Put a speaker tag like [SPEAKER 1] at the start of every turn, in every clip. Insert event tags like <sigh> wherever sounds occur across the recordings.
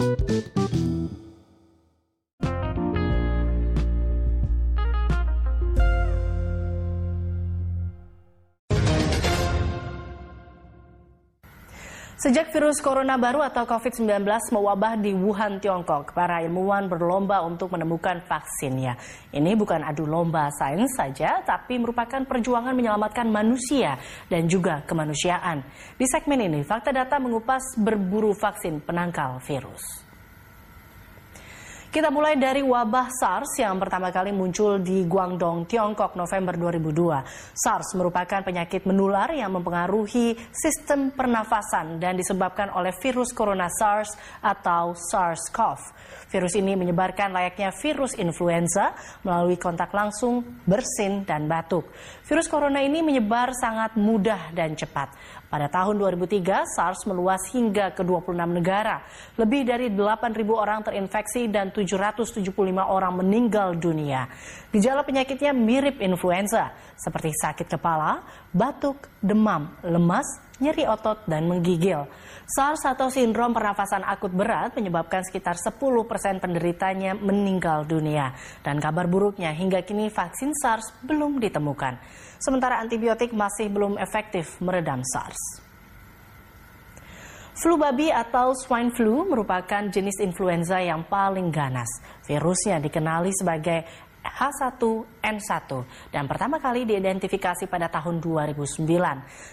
[SPEAKER 1] thank you Sejak virus corona baru atau COVID-19 mewabah di Wuhan, Tiongkok, para ilmuwan berlomba untuk menemukan vaksinnya. Ini bukan adu lomba sains saja, tapi merupakan perjuangan menyelamatkan manusia dan juga kemanusiaan. Di segmen ini, Fakta Data mengupas berburu vaksin penangkal virus. Kita mulai dari wabah SARS yang pertama kali muncul di Guangdong, Tiongkok November 2002. SARS merupakan penyakit menular yang mempengaruhi sistem pernafasan dan disebabkan oleh virus corona SARS atau SARS-CoV. Virus ini menyebarkan layaknya virus influenza melalui kontak langsung, bersin, dan batuk. Virus corona ini menyebar sangat mudah dan cepat. Pada tahun 2003, SARS meluas hingga ke 26 negara. Lebih dari 8.000 orang terinfeksi dan 775 orang meninggal dunia. Gejala penyakitnya mirip influenza, seperti sakit kepala, batuk, demam, lemas, nyeri otot, dan menggigil. SARS atau sindrom pernafasan akut berat menyebabkan sekitar 10 persen penderitanya meninggal dunia. Dan kabar buruknya hingga kini vaksin SARS belum ditemukan. Sementara antibiotik masih belum efektif meredam SARS. Flu babi atau swine flu merupakan jenis influenza yang paling ganas. Virusnya dikenali sebagai H1N1 dan pertama kali diidentifikasi pada tahun 2009.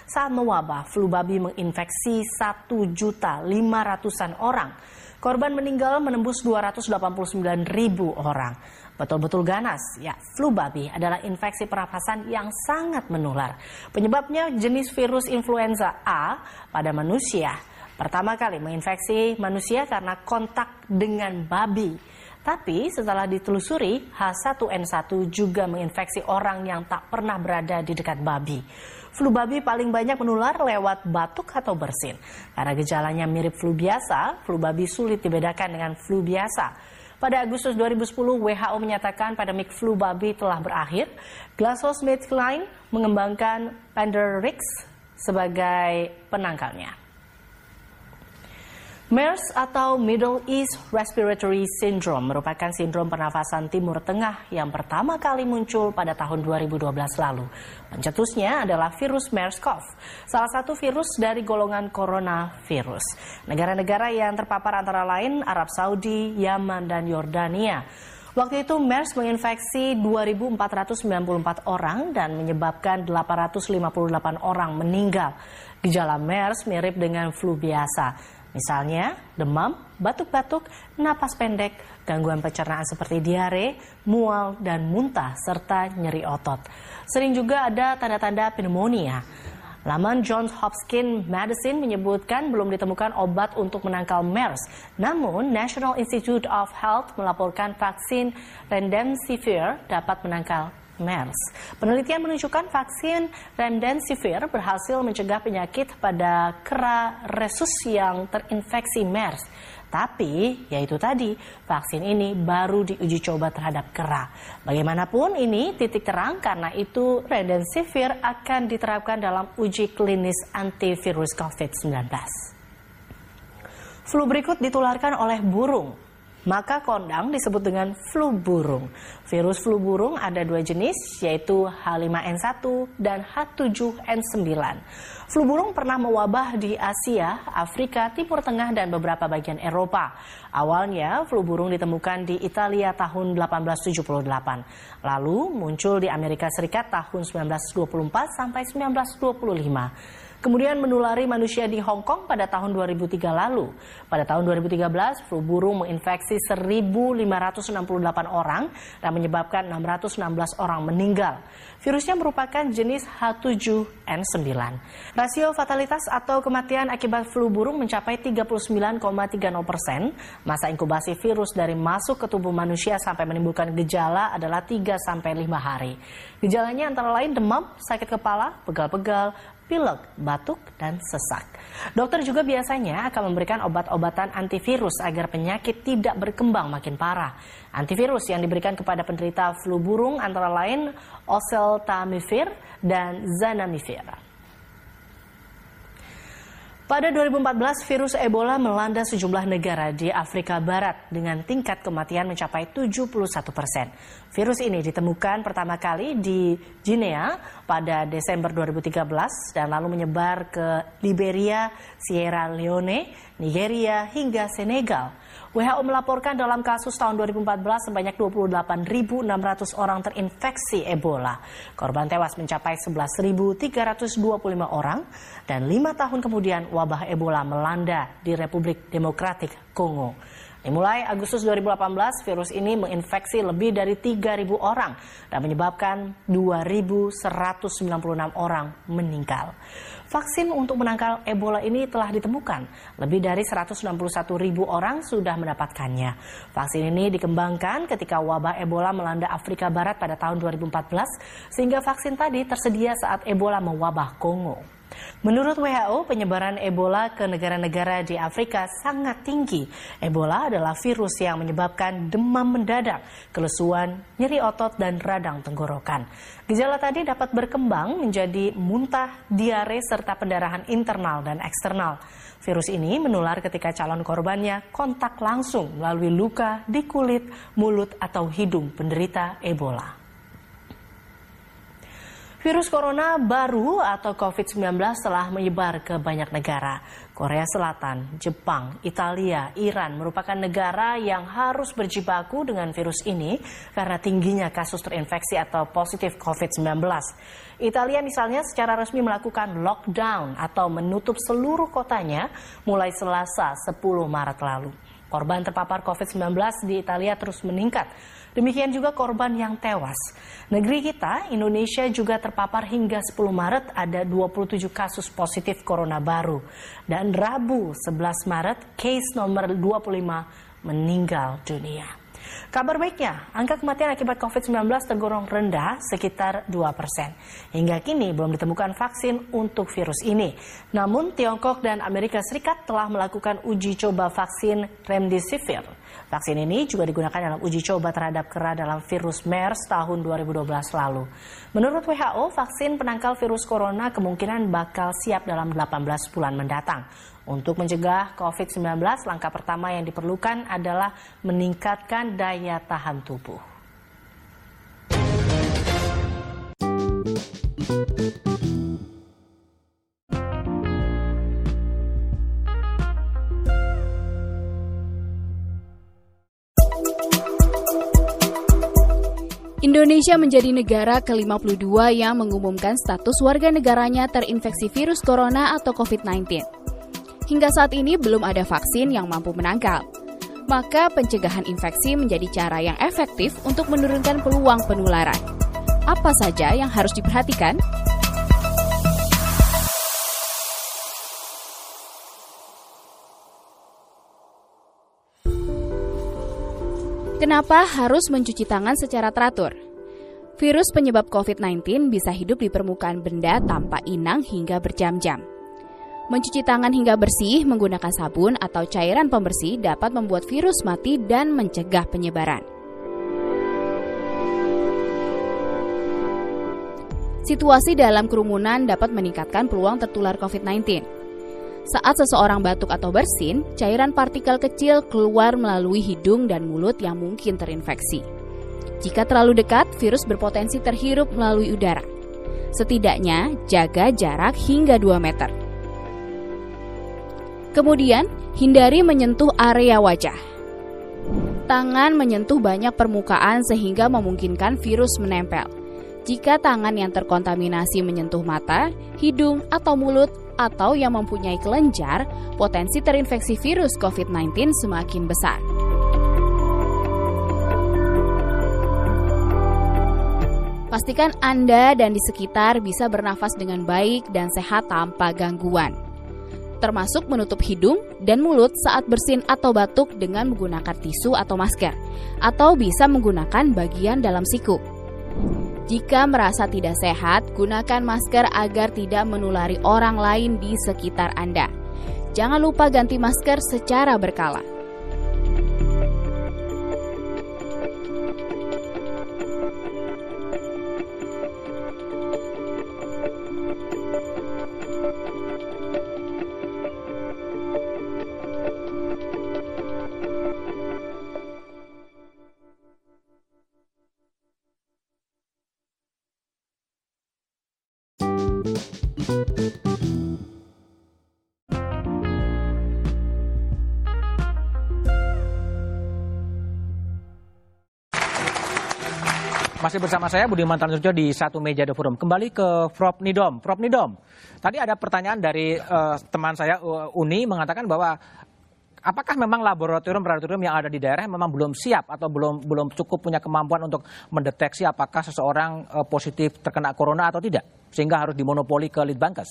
[SPEAKER 1] Saat mewabah, flu babi menginfeksi 1 juta 500-an orang. Korban meninggal menembus 289 ribu orang. Betul-betul ganas, ya flu babi adalah infeksi pernapasan yang sangat menular. Penyebabnya jenis virus influenza A pada manusia Pertama kali menginfeksi manusia karena kontak dengan babi. Tapi setelah ditelusuri, H1N1 juga menginfeksi orang yang tak pernah berada di dekat babi. Flu babi paling banyak menular lewat batuk atau bersin. Karena gejalanya mirip flu biasa, flu babi sulit dibedakan dengan flu biasa. Pada Agustus 2010, WHO menyatakan pandemik flu babi telah berakhir. GlaxoSmithKline mengembangkan Pandorix sebagai penangkalnya. MERS atau Middle East Respiratory Syndrome merupakan sindrom pernafasan Timur Tengah yang pertama kali muncul pada tahun 2012 lalu. Pencetusnya adalah virus MERS-CoV, salah satu virus dari golongan coronavirus. Negara-negara yang terpapar antara lain Arab Saudi, Yaman, dan Yordania. Waktu itu MERS menginfeksi 2.494 orang dan menyebabkan 858 orang meninggal. Gejala MERS mirip dengan flu biasa. Misalnya demam, batuk-batuk, napas pendek, gangguan pencernaan seperti diare, mual, dan muntah, serta nyeri otot. Sering juga ada tanda-tanda pneumonia. Laman Johns Hopkins Medicine menyebutkan belum ditemukan obat untuk menangkal MERS. Namun, National Institute of Health melaporkan vaksin Remdesivir dapat menangkal MERS. Penelitian menunjukkan vaksin remdesivir berhasil mencegah penyakit pada kera resus yang terinfeksi MERS. Tapi, yaitu tadi, vaksin ini baru diuji coba terhadap kera. Bagaimanapun ini titik terang karena itu remdesivir akan diterapkan dalam uji klinis antivirus COVID-19. Flu berikut ditularkan oleh burung. Maka kondang disebut dengan flu burung. Virus flu burung ada dua jenis, yaitu H5N1 dan H7N9. Flu burung pernah mewabah di Asia, Afrika, Timur Tengah, dan beberapa bagian Eropa. Awalnya, flu burung ditemukan di Italia tahun 1878. Lalu muncul di Amerika Serikat tahun 1924 sampai 1925 kemudian menulari manusia di Hong Kong pada tahun 2003 lalu. Pada tahun 2013, flu burung menginfeksi 1.568 orang dan menyebabkan 616 orang meninggal. Virusnya merupakan jenis H7N9. Rasio fatalitas atau kematian akibat flu burung mencapai 39,30 persen. Masa inkubasi virus dari masuk ke tubuh manusia sampai menimbulkan gejala adalah 3 sampai 5 hari. Gejalanya antara lain demam, sakit kepala, pegal-pegal, pilek, batuk, dan sesak. Dokter juga biasanya akan memberikan obat-obatan antivirus agar penyakit tidak berkembang makin parah. Antivirus yang diberikan kepada penderita flu burung antara lain oseltamivir dan zanamivir. Pada 2014, virus Ebola melanda sejumlah negara di Afrika Barat dengan tingkat kematian mencapai 71 persen. Virus ini ditemukan pertama kali di Guinea pada Desember 2013 dan lalu menyebar ke Liberia, Sierra Leone, Nigeria, hingga Senegal. WHO melaporkan dalam kasus tahun 2014 sebanyak 28.600 orang terinfeksi Ebola. Korban tewas mencapai 11.325 orang dan lima tahun kemudian wabah Ebola melanda di Republik Demokratik Kongo. Dimulai Agustus 2018, virus ini menginfeksi lebih dari 3.000 orang dan menyebabkan 2.196 orang meninggal. Vaksin untuk menangkal Ebola ini telah ditemukan. Lebih dari 161 ribu orang sudah mendapatkannya. Vaksin ini dikembangkan ketika wabah Ebola melanda Afrika Barat pada tahun 2014, sehingga vaksin tadi tersedia saat Ebola mewabah Kongo. Menurut WHO, penyebaran Ebola ke negara-negara di Afrika sangat tinggi. Ebola adalah virus yang menyebabkan demam mendadak, kelesuan, nyeri otot, dan radang tenggorokan. Gejala tadi dapat berkembang menjadi muntah, diare, serta pendarahan internal dan eksternal. Virus ini menular ketika calon korbannya kontak langsung melalui luka di kulit, mulut, atau hidung penderita Ebola. Virus corona baru atau COVID-19 telah menyebar ke banyak negara. Korea Selatan, Jepang, Italia, Iran merupakan negara yang harus berjibaku dengan virus ini karena tingginya kasus terinfeksi atau positif COVID-19. Italia misalnya secara resmi melakukan lockdown atau menutup seluruh kotanya mulai Selasa 10 Maret lalu. Korban terpapar COVID-19 di Italia terus meningkat. Demikian juga korban yang tewas. Negeri kita, Indonesia juga terpapar hingga 10 Maret ada 27 kasus positif corona baru. Dan Rabu 11 Maret, case nomor 25 meninggal dunia. Kabar baiknya, angka kematian akibat COVID-19 tergolong rendah sekitar 2 persen. Hingga kini belum ditemukan vaksin untuk virus ini. Namun Tiongkok dan Amerika Serikat telah melakukan uji coba vaksin Remdesivir. Vaksin ini juga digunakan dalam uji coba terhadap kera dalam virus MERS tahun 2012 lalu. Menurut WHO, vaksin penangkal virus corona kemungkinan bakal siap dalam 18 bulan mendatang. Untuk mencegah COVID-19, langkah pertama yang diperlukan adalah meningkatkan daya tahan tubuh.
[SPEAKER 2] Indonesia menjadi negara ke-52 yang mengumumkan status warga negaranya terinfeksi virus corona atau COVID-19. Hingga saat ini belum ada vaksin yang mampu menangkal. Maka pencegahan infeksi menjadi cara yang efektif untuk menurunkan peluang penularan. Apa saja yang harus diperhatikan? Kenapa harus mencuci tangan secara teratur? Virus penyebab COVID-19 bisa hidup di permukaan benda tanpa inang hingga berjam-jam. Mencuci tangan hingga bersih menggunakan sabun atau cairan pembersih dapat membuat virus mati dan mencegah penyebaran. Situasi dalam kerumunan dapat meningkatkan peluang tertular COVID-19. Saat seseorang batuk atau bersin, cairan partikel kecil keluar melalui hidung dan mulut yang mungkin terinfeksi. Jika terlalu dekat, virus berpotensi terhirup melalui udara. Setidaknya, jaga jarak hingga 2 meter. Kemudian, hindari menyentuh area wajah. Tangan menyentuh banyak permukaan sehingga memungkinkan virus menempel. Jika tangan yang terkontaminasi menyentuh mata, hidung, atau mulut, atau yang mempunyai kelenjar, potensi terinfeksi virus COVID-19 semakin besar. Pastikan Anda dan di sekitar bisa bernafas dengan baik dan sehat tanpa gangguan termasuk menutup hidung dan mulut saat bersin atau batuk dengan menggunakan tisu atau masker, atau bisa menggunakan bagian dalam siku. Jika merasa tidak sehat, gunakan masker agar tidak menulari orang lain di sekitar Anda. Jangan lupa ganti masker secara berkala.
[SPEAKER 3] Masih bersama saya Budi Tanurjo di satu meja The Forum. Kembali ke Prof Nidom. Prof Nidom, tadi ada pertanyaan dari uh, teman saya uh, Uni mengatakan bahwa apakah memang laboratorium-laboratorium yang ada di daerah memang belum siap atau belum belum cukup punya kemampuan untuk mendeteksi apakah seseorang uh, positif terkena corona atau tidak sehingga harus dimonopoli ke Litbangkes?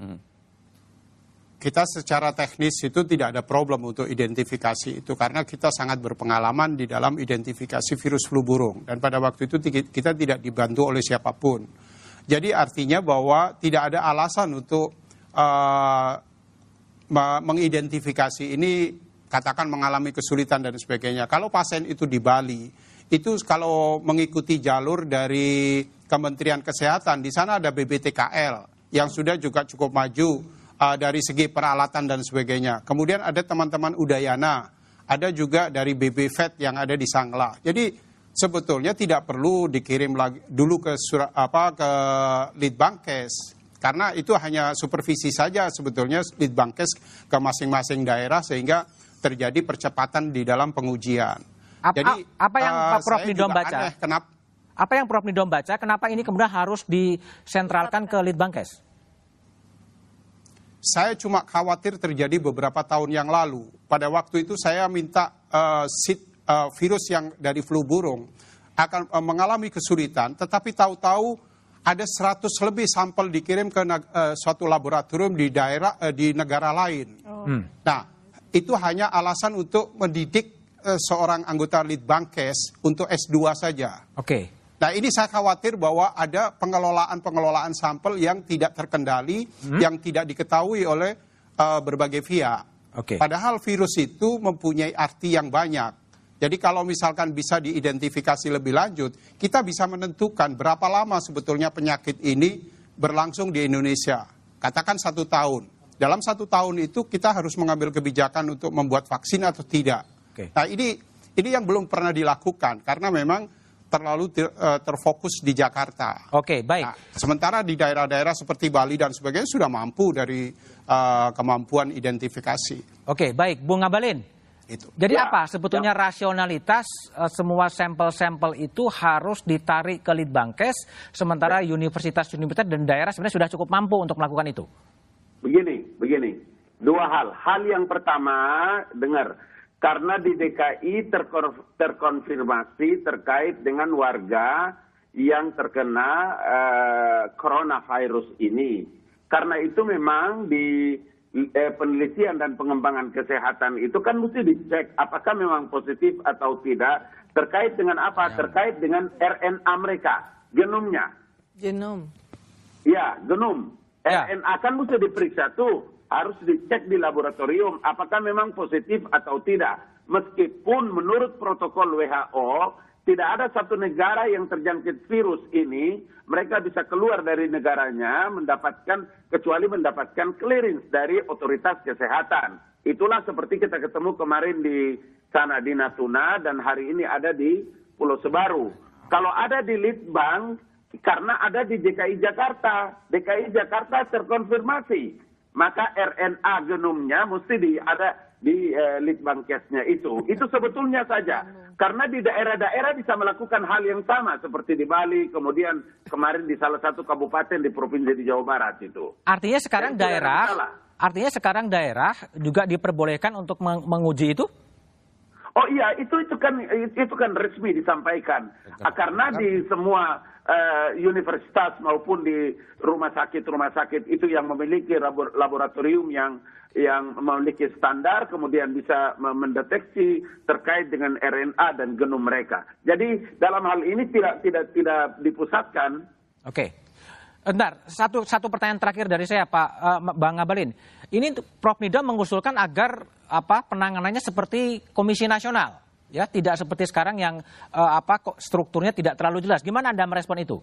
[SPEAKER 3] Hmm
[SPEAKER 4] kita secara teknis itu tidak ada problem untuk identifikasi itu karena kita sangat berpengalaman di dalam identifikasi virus flu burung dan pada waktu itu kita tidak dibantu oleh siapa pun. Jadi artinya bahwa tidak ada alasan untuk uh, mengidentifikasi ini katakan mengalami kesulitan dan sebagainya. Kalau pasien itu di Bali, itu kalau mengikuti jalur dari Kementerian Kesehatan, di sana ada BBTKL yang sudah juga cukup maju uh, dari segi peralatan dan sebagainya. Kemudian ada teman-teman Udayana, ada juga dari BBVET yang ada di Sangla. Jadi sebetulnya tidak perlu dikirim lagi dulu ke surat apa ke Litbangkes karena itu hanya supervisi saja sebetulnya Litbangkes ke masing-masing daerah sehingga terjadi percepatan di dalam pengujian.
[SPEAKER 3] Apa, Jadi apa yang uh, Pak Prof Nidom baca? Aneh, kenapa apa yang Prof Nidom baca? Kenapa ini kemudian harus disentralkan ke Litbangkes?
[SPEAKER 4] Saya cuma khawatir terjadi beberapa tahun yang lalu. Pada waktu itu saya minta uh, sit, uh, virus yang dari flu burung akan uh, mengalami kesulitan, tetapi tahu-tahu ada 100 lebih sampel dikirim ke uh, suatu laboratorium di daerah uh, di negara lain. Oh. Hmm. Nah, itu hanya alasan untuk mendidik uh, seorang anggota Litbangkes untuk S2 saja.
[SPEAKER 3] Oke. Okay.
[SPEAKER 4] Nah ini saya khawatir bahwa ada pengelolaan-pengelolaan sampel yang tidak terkendali, hmm? yang tidak diketahui oleh uh, berbagai pihak. Okay. Padahal virus itu mempunyai arti yang banyak. Jadi kalau misalkan bisa diidentifikasi lebih lanjut, kita bisa menentukan berapa lama sebetulnya penyakit ini berlangsung di Indonesia. Katakan satu tahun. Dalam satu tahun itu kita harus mengambil kebijakan untuk membuat vaksin atau tidak. Okay. Nah ini ini yang belum pernah dilakukan karena memang terlalu ter, uh, terfokus di Jakarta.
[SPEAKER 3] Oke, okay, baik. Nah,
[SPEAKER 4] sementara di daerah-daerah seperti Bali dan sebagainya sudah mampu dari uh, kemampuan identifikasi.
[SPEAKER 3] Oke, okay, baik, Bung Ngabalin. Itu. Jadi ya, apa sebetulnya ya. rasionalitas uh, semua sampel-sampel itu harus ditarik ke Litbangkes, sementara universitas-universitas dan daerah sebenarnya sudah cukup mampu untuk melakukan itu?
[SPEAKER 5] Begini, begini. Dua hal. Hal yang pertama, dengar karena di DKI terkonfirmasi terkait dengan warga yang terkena uh, coronavirus ini. Karena itu memang di eh, penelitian dan pengembangan kesehatan itu kan mesti dicek apakah memang positif atau tidak terkait dengan apa? Ya. Terkait dengan RNA mereka, genomnya.
[SPEAKER 6] Genom.
[SPEAKER 5] Ya, genom. Ya. RNA kan mesti diperiksa tuh harus dicek di laboratorium apakah memang positif atau tidak. Meskipun menurut protokol WHO tidak ada satu negara yang terjangkit virus ini, mereka bisa keluar dari negaranya mendapatkan kecuali mendapatkan clearance dari otoritas kesehatan. Itulah seperti kita ketemu kemarin di sana di Natuna dan hari ini ada di Pulau Sebaru. Kalau ada di Litbang karena ada di DKI Jakarta, DKI Jakarta terkonfirmasi maka RNA genomnya mesti di ada di eh, litbangkesnya itu. <laughs> Itu sebetulnya saja. Karena di daerah-daerah bisa melakukan hal yang sama seperti di Bali, kemudian kemarin di salah satu kabupaten di provinsi di Jawa Barat itu.
[SPEAKER 3] Artinya sekarang Dan daerah artinya sekarang daerah juga diperbolehkan untuk menguji itu?
[SPEAKER 5] Oh iya, itu itu kan itu kan resmi disampaikan. Ah, karena di semua uh, universitas maupun di rumah sakit-rumah sakit itu yang memiliki laboratorium yang yang memiliki standar kemudian bisa mendeteksi terkait dengan RNA dan genom mereka. Jadi dalam hal ini tidak tidak tidak dipusatkan.
[SPEAKER 3] Oke. Bentar, satu satu pertanyaan terakhir dari saya Pak uh, Bang Ngabalin. Ini Prof Nida mengusulkan agar apa penanganannya seperti komisi nasional ya tidak seperti sekarang yang uh, apa strukturnya tidak terlalu jelas. Gimana Anda merespon itu?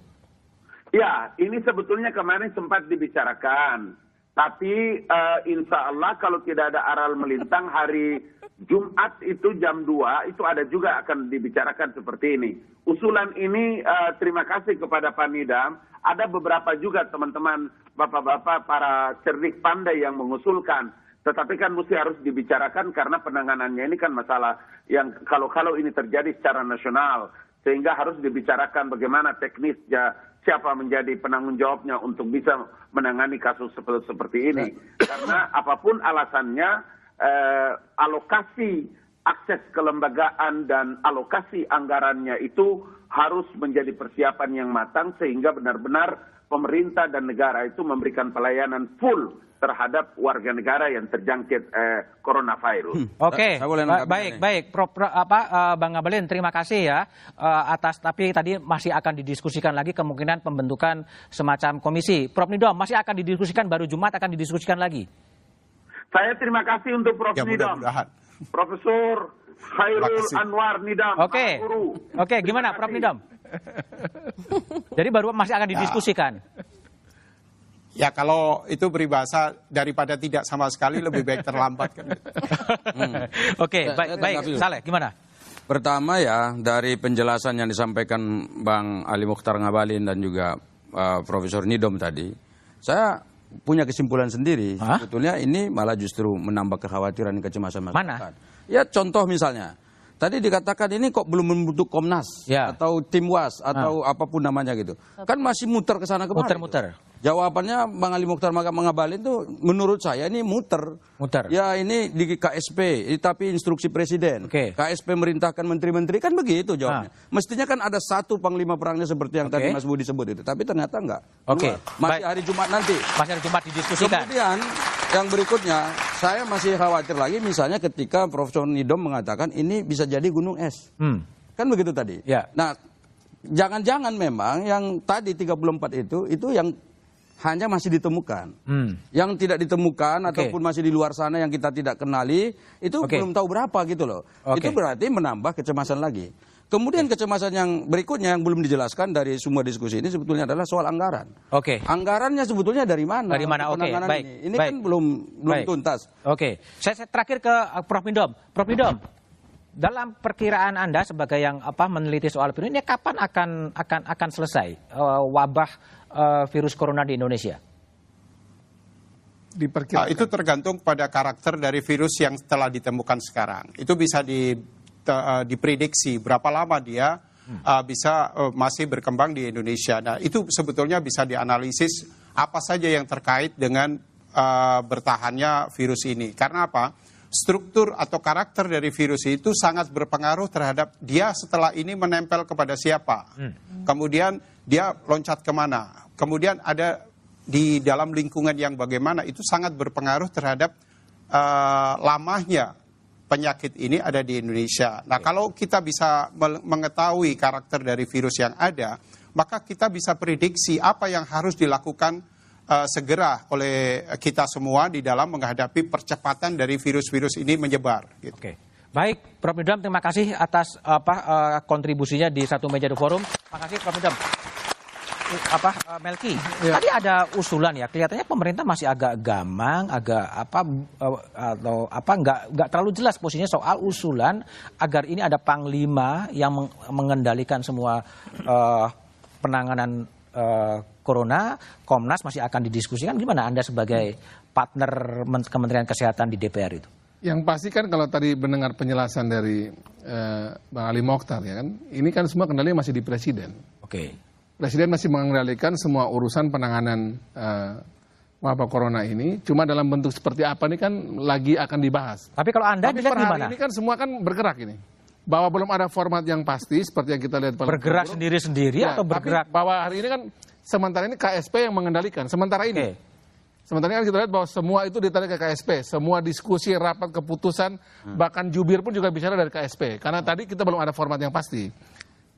[SPEAKER 5] Ya, ini sebetulnya kemarin sempat dibicarakan. Tapi uh, insya Allah kalau tidak ada aral melintang hari Jumat itu jam 2 itu ada juga akan dibicarakan seperti ini. Usulan ini uh, terima kasih kepada Pak Nidam. Ada beberapa juga teman-teman bapak-bapak para cerdik pandai yang mengusulkan tetapi kan mesti harus dibicarakan karena penanganannya ini kan masalah yang kalau-kalau ini terjadi secara nasional, sehingga harus dibicarakan bagaimana teknisnya siapa menjadi penanggung jawabnya untuk bisa menangani kasus seperti, seperti ini. Karena apa pun alasannya, eh, alokasi akses kelembagaan dan alokasi anggarannya itu harus menjadi persiapan yang matang sehingga benar-benar pemerintah dan negara itu memberikan pelayanan full terhadap warga negara yang terjangkit eh, coronavirus.
[SPEAKER 3] Hmm. Oke,
[SPEAKER 6] Saya boleh
[SPEAKER 3] ba-
[SPEAKER 6] menanggapi
[SPEAKER 3] baik,
[SPEAKER 6] ini.
[SPEAKER 3] baik, Prof, Pro- apa eh, Bang Ngabalin, terima kasih ya eh, atas tapi tadi masih akan didiskusikan lagi kemungkinan pembentukan semacam komisi. Prof Nidom masih akan didiskusikan baru Jumat akan didiskusikan lagi.
[SPEAKER 5] Saya terima kasih untuk Prof.
[SPEAKER 4] Ya
[SPEAKER 5] Nidam.
[SPEAKER 4] mudah-mudahan.
[SPEAKER 5] Profesor Khairul. Anwar Nidam.
[SPEAKER 3] Oke,
[SPEAKER 5] Guru.
[SPEAKER 3] oke,
[SPEAKER 5] Terima
[SPEAKER 3] gimana. Prof Nidom? <laughs> Jadi baru masih akan didiskusikan.
[SPEAKER 4] Ya kalau itu beribahasa daripada tidak sama sekali lebih baik terlambat kan. <laughs>
[SPEAKER 3] Oke,
[SPEAKER 6] Saya-
[SPEAKER 3] baik, baik. Saleh, gimana?
[SPEAKER 6] Pertama ya dari penjelasan yang disampaikan Bang Ali Mukhtar Ngabalin dan juga uh, Profesor Nidom tadi, saya punya kesimpulan sendiri.
[SPEAKER 3] Hah?
[SPEAKER 6] Sebetulnya ini malah justru menambah kekhawatiran dan kecemasan
[SPEAKER 3] Mana?
[SPEAKER 6] masyarakat. Ya contoh misalnya, tadi dikatakan ini kok belum membentuk Komnas
[SPEAKER 3] Ya.
[SPEAKER 6] atau tim Was atau apa pun namanya gitu. Kan masih muter ke sana kemari.
[SPEAKER 3] Muter-muter.
[SPEAKER 6] Jawabannya Bang Ali Mukhtar Ngabalin tuh menurut saya ini muter.
[SPEAKER 3] Muter.
[SPEAKER 6] Ya ini di KSP, tapi instruksi presiden.
[SPEAKER 3] Oke.
[SPEAKER 6] KSP merintahkan menteri-menteri kan begitu jawabnya. Mestinya kan ada satu panglima perangnya seperti yang
[SPEAKER 3] Oke.
[SPEAKER 6] tadi Mas Budi sebut itu, tapi ternyata enggak.
[SPEAKER 3] Oke,
[SPEAKER 6] Keluar. Masih
[SPEAKER 3] baik.
[SPEAKER 6] hari Jumat nanti.
[SPEAKER 3] Masih ada Jumat didiskusikan.
[SPEAKER 6] Kemudian yang berikutnya, saya masih khawatir lagi misalnya ketika Profesor Nidom mengatakan ini bisa jadi gunung es.
[SPEAKER 3] Hmm.
[SPEAKER 6] Kan begitu tadi.
[SPEAKER 3] Ya.
[SPEAKER 6] Nah, jangan-jangan memang yang tadi 34 itu itu yang hanya masih ditemukan.
[SPEAKER 3] Hmm.
[SPEAKER 6] Yang tidak ditemukan
[SPEAKER 3] Oke.
[SPEAKER 6] ataupun masih di luar sana yang kita tidak kenali itu
[SPEAKER 3] Oke.
[SPEAKER 6] belum tahu berapa gitu loh.
[SPEAKER 3] Oke.
[SPEAKER 6] Itu berarti menambah kecemasan lagi. Kemudian kecemasan yang berikutnya yang belum dijelaskan dari semua diskusi ini sebetulnya adalah soal anggaran.
[SPEAKER 3] Oke.
[SPEAKER 6] Anggarannya sebetulnya dari mana?
[SPEAKER 3] Dari mana? Oke,
[SPEAKER 6] penanganan
[SPEAKER 3] baik,
[SPEAKER 6] Ini, ini
[SPEAKER 3] baik.
[SPEAKER 6] kan belum belum
[SPEAKER 3] Baik.
[SPEAKER 6] tuntas.
[SPEAKER 3] Oke, saya, saya terakhir ke uh, Prof Nidom. Prof Nidom, dalam perkiraan Anda sebagai yang apa meneliti soal virus ini kapan akan akan akan selesai uh, wabah uh, virus corona di Indonesia?
[SPEAKER 4] Ah,
[SPEAKER 7] diperkirakan.
[SPEAKER 4] itu tergantung pada karakter dari virus yang telah ditemukan sekarang. Itu bisa di, te- eh, diprediksi berapa lama dia eh, bisa eh, masih berkembang di Indonesia. Nah, itu sebetulnya bisa dianalisis apa saja yang terkait dengan eh, bertahannya virus ini. Karena apa? Struktur atau karakter dari virus itu sangat berpengaruh terhadap dia setelah ini menempel kepada siapa. Kemudian dia loncat ke mana. Kemudian ada di dalam lingkungan yang bagaimana itu sangat berpengaruh terhadap eh, lamanya penyakit ini ada di Indonesia. Nah, kalau kita bisa mengetahui karakter dari virus yang ada, maka kita bisa prediksi apa yang harus dilakukan eh, segera oleh kita semua di dalam menghadapi percepatan dari virus-virus ini menyebar. Gitu.
[SPEAKER 3] Oke. Baik, Prof Nidom, terima kasih atas apa uh, kontribusinya di satu meja di forum. Terima kasih, Prof Nidom. Apa uh, Melki? Tadi ada usulan ya. Kelihatannya pemerintah masih agak gamang, agak apa uh, atau apa nggak nggak terlalu jelas posisinya soal usulan agar ini ada panglima yang meng- mengendalikan semua uh, penanganan uh, corona. Komnas masih akan didiskusikan. Gimana Anda sebagai partner Men- Kementerian Kesehatan di DPR itu?
[SPEAKER 7] Yang pasti kan kalau tadi mendengar penjelasan dari eh, Bang Ali Mokhtar ya kan, ini kan semua kendalinya masih di presiden.
[SPEAKER 3] Oke.
[SPEAKER 7] Presiden masih mengendalikan semua urusan penanganan eh, wabah corona ini. Cuma dalam bentuk seperti apa ini kan lagi akan dibahas.
[SPEAKER 3] Tapi kalau Anda
[SPEAKER 7] Tapi
[SPEAKER 3] dilihat gimana?
[SPEAKER 7] ini kan semua kan bergerak ini. Bahwa belum ada format yang pasti seperti yang kita lihat pada
[SPEAKER 3] Bergerak sendiri-sendiri
[SPEAKER 7] Ya,
[SPEAKER 3] atau
[SPEAKER 7] tapi
[SPEAKER 3] bergerak?
[SPEAKER 7] bahwa hari ini kan sementara ini KSP yang mengendalikan. Sementara ini.
[SPEAKER 3] Oke.
[SPEAKER 7] Sementara ini kan kita lihat bahwa semua itu ditarik ke KSP. Semua diskusi, rapat, keputusan,
[SPEAKER 3] Hmm.
[SPEAKER 7] bahkan jubir pun juga bicara dari KSP. Karena tadi kita belum ada format yang pasti.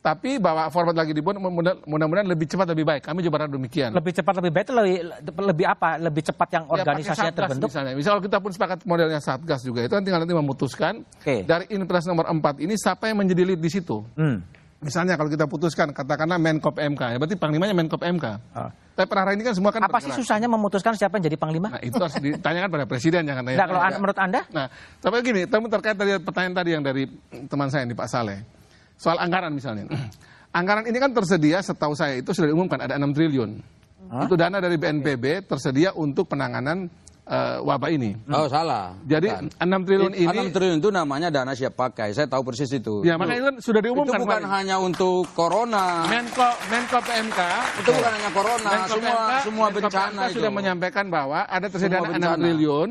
[SPEAKER 7] Tapi bahwa format lagi dibuat mudah- mudah-mudahan lebih cepat lebih baik. Kami juga berharap demikian.
[SPEAKER 3] Lebih cepat lebih baik itu lebih lebih apa? Lebih cepat yang
[SPEAKER 7] Ya,
[SPEAKER 3] organisasinya
[SPEAKER 7] Satgas
[SPEAKER 3] terbentuk.
[SPEAKER 7] Misalnya. Misal kalau kita pun sepakat modelnya Satgas juga, itu kan tinggal nanti memutuskan
[SPEAKER 3] Oke.
[SPEAKER 7] dari Inpres nomor 4 ini siapa yang menjadi lead di situ.
[SPEAKER 3] Hmm.
[SPEAKER 7] Misalnya kalau kita putuskan, katakanlah Menkop MK, ya berarti panglimanya Menkop MK.
[SPEAKER 3] Ah.
[SPEAKER 7] Tapi per hari ini kan semua kan
[SPEAKER 3] Apa sih
[SPEAKER 7] bergerak.
[SPEAKER 3] susahnya memutuskan siapa yang jadi panglima?
[SPEAKER 7] Nah itu harus ditanyakan pada presiden jangan tanya.
[SPEAKER 3] Nah, kalau an- menurut Anda?
[SPEAKER 7] Nah, tapi gini, tapi terkait tadi pertanyaan tadi yang dari teman saya ini Pak Saleh soal anggaran misalnya. <clears throat> anggaran ini kan tersedia setahu saya itu sudah diumumkan ada 6 triliun. Itu dana dari BNPB tersedia untuk penanganan eh, wabah ini.
[SPEAKER 6] Oh salah.
[SPEAKER 7] Jadi
[SPEAKER 6] Bukan.
[SPEAKER 7] 6 triliun ini
[SPEAKER 6] 6 triliun itu namanya dana siap pakai. Saya tahu persis itu.
[SPEAKER 7] ya makanya itu kan sudah
[SPEAKER 6] itu
[SPEAKER 7] diumumkan
[SPEAKER 6] bukan
[SPEAKER 7] kemarin.
[SPEAKER 6] hanya untuk corona.
[SPEAKER 7] Menko Menko PMK
[SPEAKER 6] Itu bukan hanya corona,
[SPEAKER 7] Menko
[SPEAKER 6] semua
[SPEAKER 7] PMK
[SPEAKER 6] semua
[SPEAKER 7] Menko
[SPEAKER 6] bencana
[SPEAKER 7] PMK
[SPEAKER 6] itu.
[SPEAKER 7] sudah menyampaikan bahwa ada tersedia dana
[SPEAKER 6] bencana.
[SPEAKER 7] 6 triliun.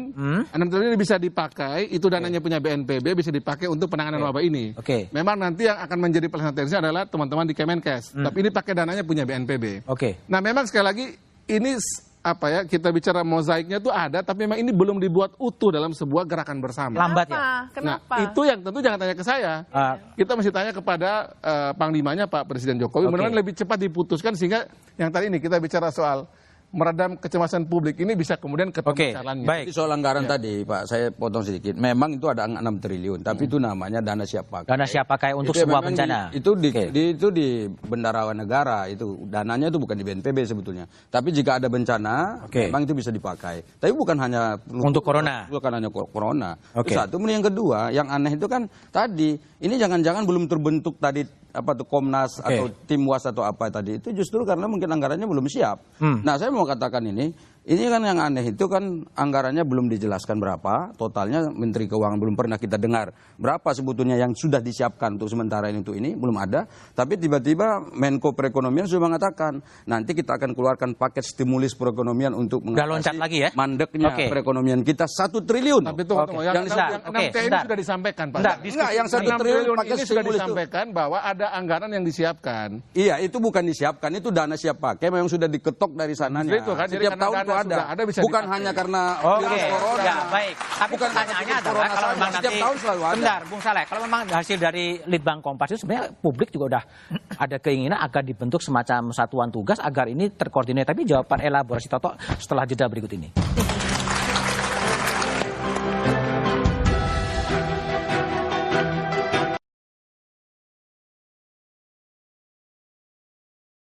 [SPEAKER 7] 6 triliun ini bisa dipakai, itu dananya punya BNPB bisa dipakai untuk penanganan wabah ini.
[SPEAKER 3] Oke.
[SPEAKER 7] Memang nanti yang akan menjadi pelaksana adalah teman-teman di Kemenkes. Tapi ini pakai dananya punya BNPB.
[SPEAKER 3] Oke.
[SPEAKER 7] Nah, memang sekali lagi ini apa ya kita bicara mozaiknya tuh ada, tapi memang ini belum dibuat utuh dalam sebuah gerakan bersama.
[SPEAKER 3] Lambat ya.
[SPEAKER 1] Kenapa? Kenapa?
[SPEAKER 7] Nah, itu yang tentu jangan tanya ke saya.
[SPEAKER 3] Ah.
[SPEAKER 7] Kita mesti tanya kepada eh, panglimanya Pak Presiden Jokowi.
[SPEAKER 3] Oke.
[SPEAKER 7] Mudah-mudahan lebih cepat diputuskan sehingga yang tadi ini kita bicara soal meredam kecemasan publik ini bisa kemudian ketemu
[SPEAKER 3] Oke,
[SPEAKER 7] jalannya.
[SPEAKER 3] baik.
[SPEAKER 6] Jadi soal anggaran tadi, Pak, saya potong sedikit. Memang itu ada 6 triliun, tapi itu namanya dana siap pakai.
[SPEAKER 3] Dana siap pakai untuk
[SPEAKER 6] Itu ya
[SPEAKER 3] sebuah bencana.
[SPEAKER 6] Di, itu di,
[SPEAKER 3] Oke.
[SPEAKER 6] di itu di bendarawan negara itu dananya itu bukan di BNPB sebetulnya. Tapi jika ada bencana,
[SPEAKER 3] Oke.
[SPEAKER 6] memang itu bisa dipakai. Tapi bukan hanya
[SPEAKER 3] Untuk corona.
[SPEAKER 6] Bukan hanya corona.
[SPEAKER 3] Oke.
[SPEAKER 6] Itu Satu, kemudian yang kedua, yang aneh itu kan tadi ini jangan-jangan belum terbentuk tadi apa tuh Komnas
[SPEAKER 3] Oke.
[SPEAKER 6] atau tim was atau apa tadi itu justru karena mungkin anggarannya belum siap.
[SPEAKER 3] Hmm.
[SPEAKER 6] Nah, saya mau katakan ini, ini kan yang aneh itu kan anggarannya belum dijelaskan berapa, totalnya Menteri Keuangan belum pernah kita dengar berapa sebetulnya yang sudah disiapkan untuk sementara ini untuk ini belum ada. Tapi tiba-tiba Menko Perekonomian sudah mengatakan nanti kita akan keluarkan paket stimulis perekonomian untuk
[SPEAKER 3] loncat lagi ya?
[SPEAKER 6] mandeknya
[SPEAKER 3] Oke.
[SPEAKER 6] perekonomian kita satu triliun.
[SPEAKER 7] Tapi tunggu,
[SPEAKER 3] Oke.
[SPEAKER 7] tunggu. Yang,
[SPEAKER 6] Yang
[SPEAKER 7] yang,
[SPEAKER 6] sebentar,
[SPEAKER 7] yang
[SPEAKER 3] oke,
[SPEAKER 7] 6 T ini sudah disampaikan, Pak.
[SPEAKER 3] Sebentar,
[SPEAKER 6] Enggak, yang satu
[SPEAKER 7] 6
[SPEAKER 6] triliun
[SPEAKER 7] triliun
[SPEAKER 6] pakai
[SPEAKER 7] ini sudah
[SPEAKER 6] stimulus itu.
[SPEAKER 7] disampaikan bahwa ada anggaran yang disiapkan.
[SPEAKER 6] Iya, itu bukan disiapkan, itu dana siap pakai memang sudah diketok dari sananya.
[SPEAKER 7] Itu kan,
[SPEAKER 6] Setiap tahun ada.
[SPEAKER 7] sudah ada, bisa
[SPEAKER 6] bukan
[SPEAKER 7] dipakai.
[SPEAKER 6] hanya karena
[SPEAKER 3] Oke,
[SPEAKER 6] virus corona.
[SPEAKER 3] ya baik. Tapi
[SPEAKER 6] Bukan
[SPEAKER 3] pertanyaannya adalah
[SPEAKER 6] corona
[SPEAKER 3] kalau memang
[SPEAKER 6] Setiap
[SPEAKER 3] nanti
[SPEAKER 6] tahun selalu ada.
[SPEAKER 3] Bentar, Bung Saleh, kalau memang hasil dari Litbang Kompas itu sebenarnya publik juga udah ada keinginan agar dibentuk semacam satuan tugas agar ini terkoordinir. Tapi jawaban elaborasi Toto setelah jeda berikut ini.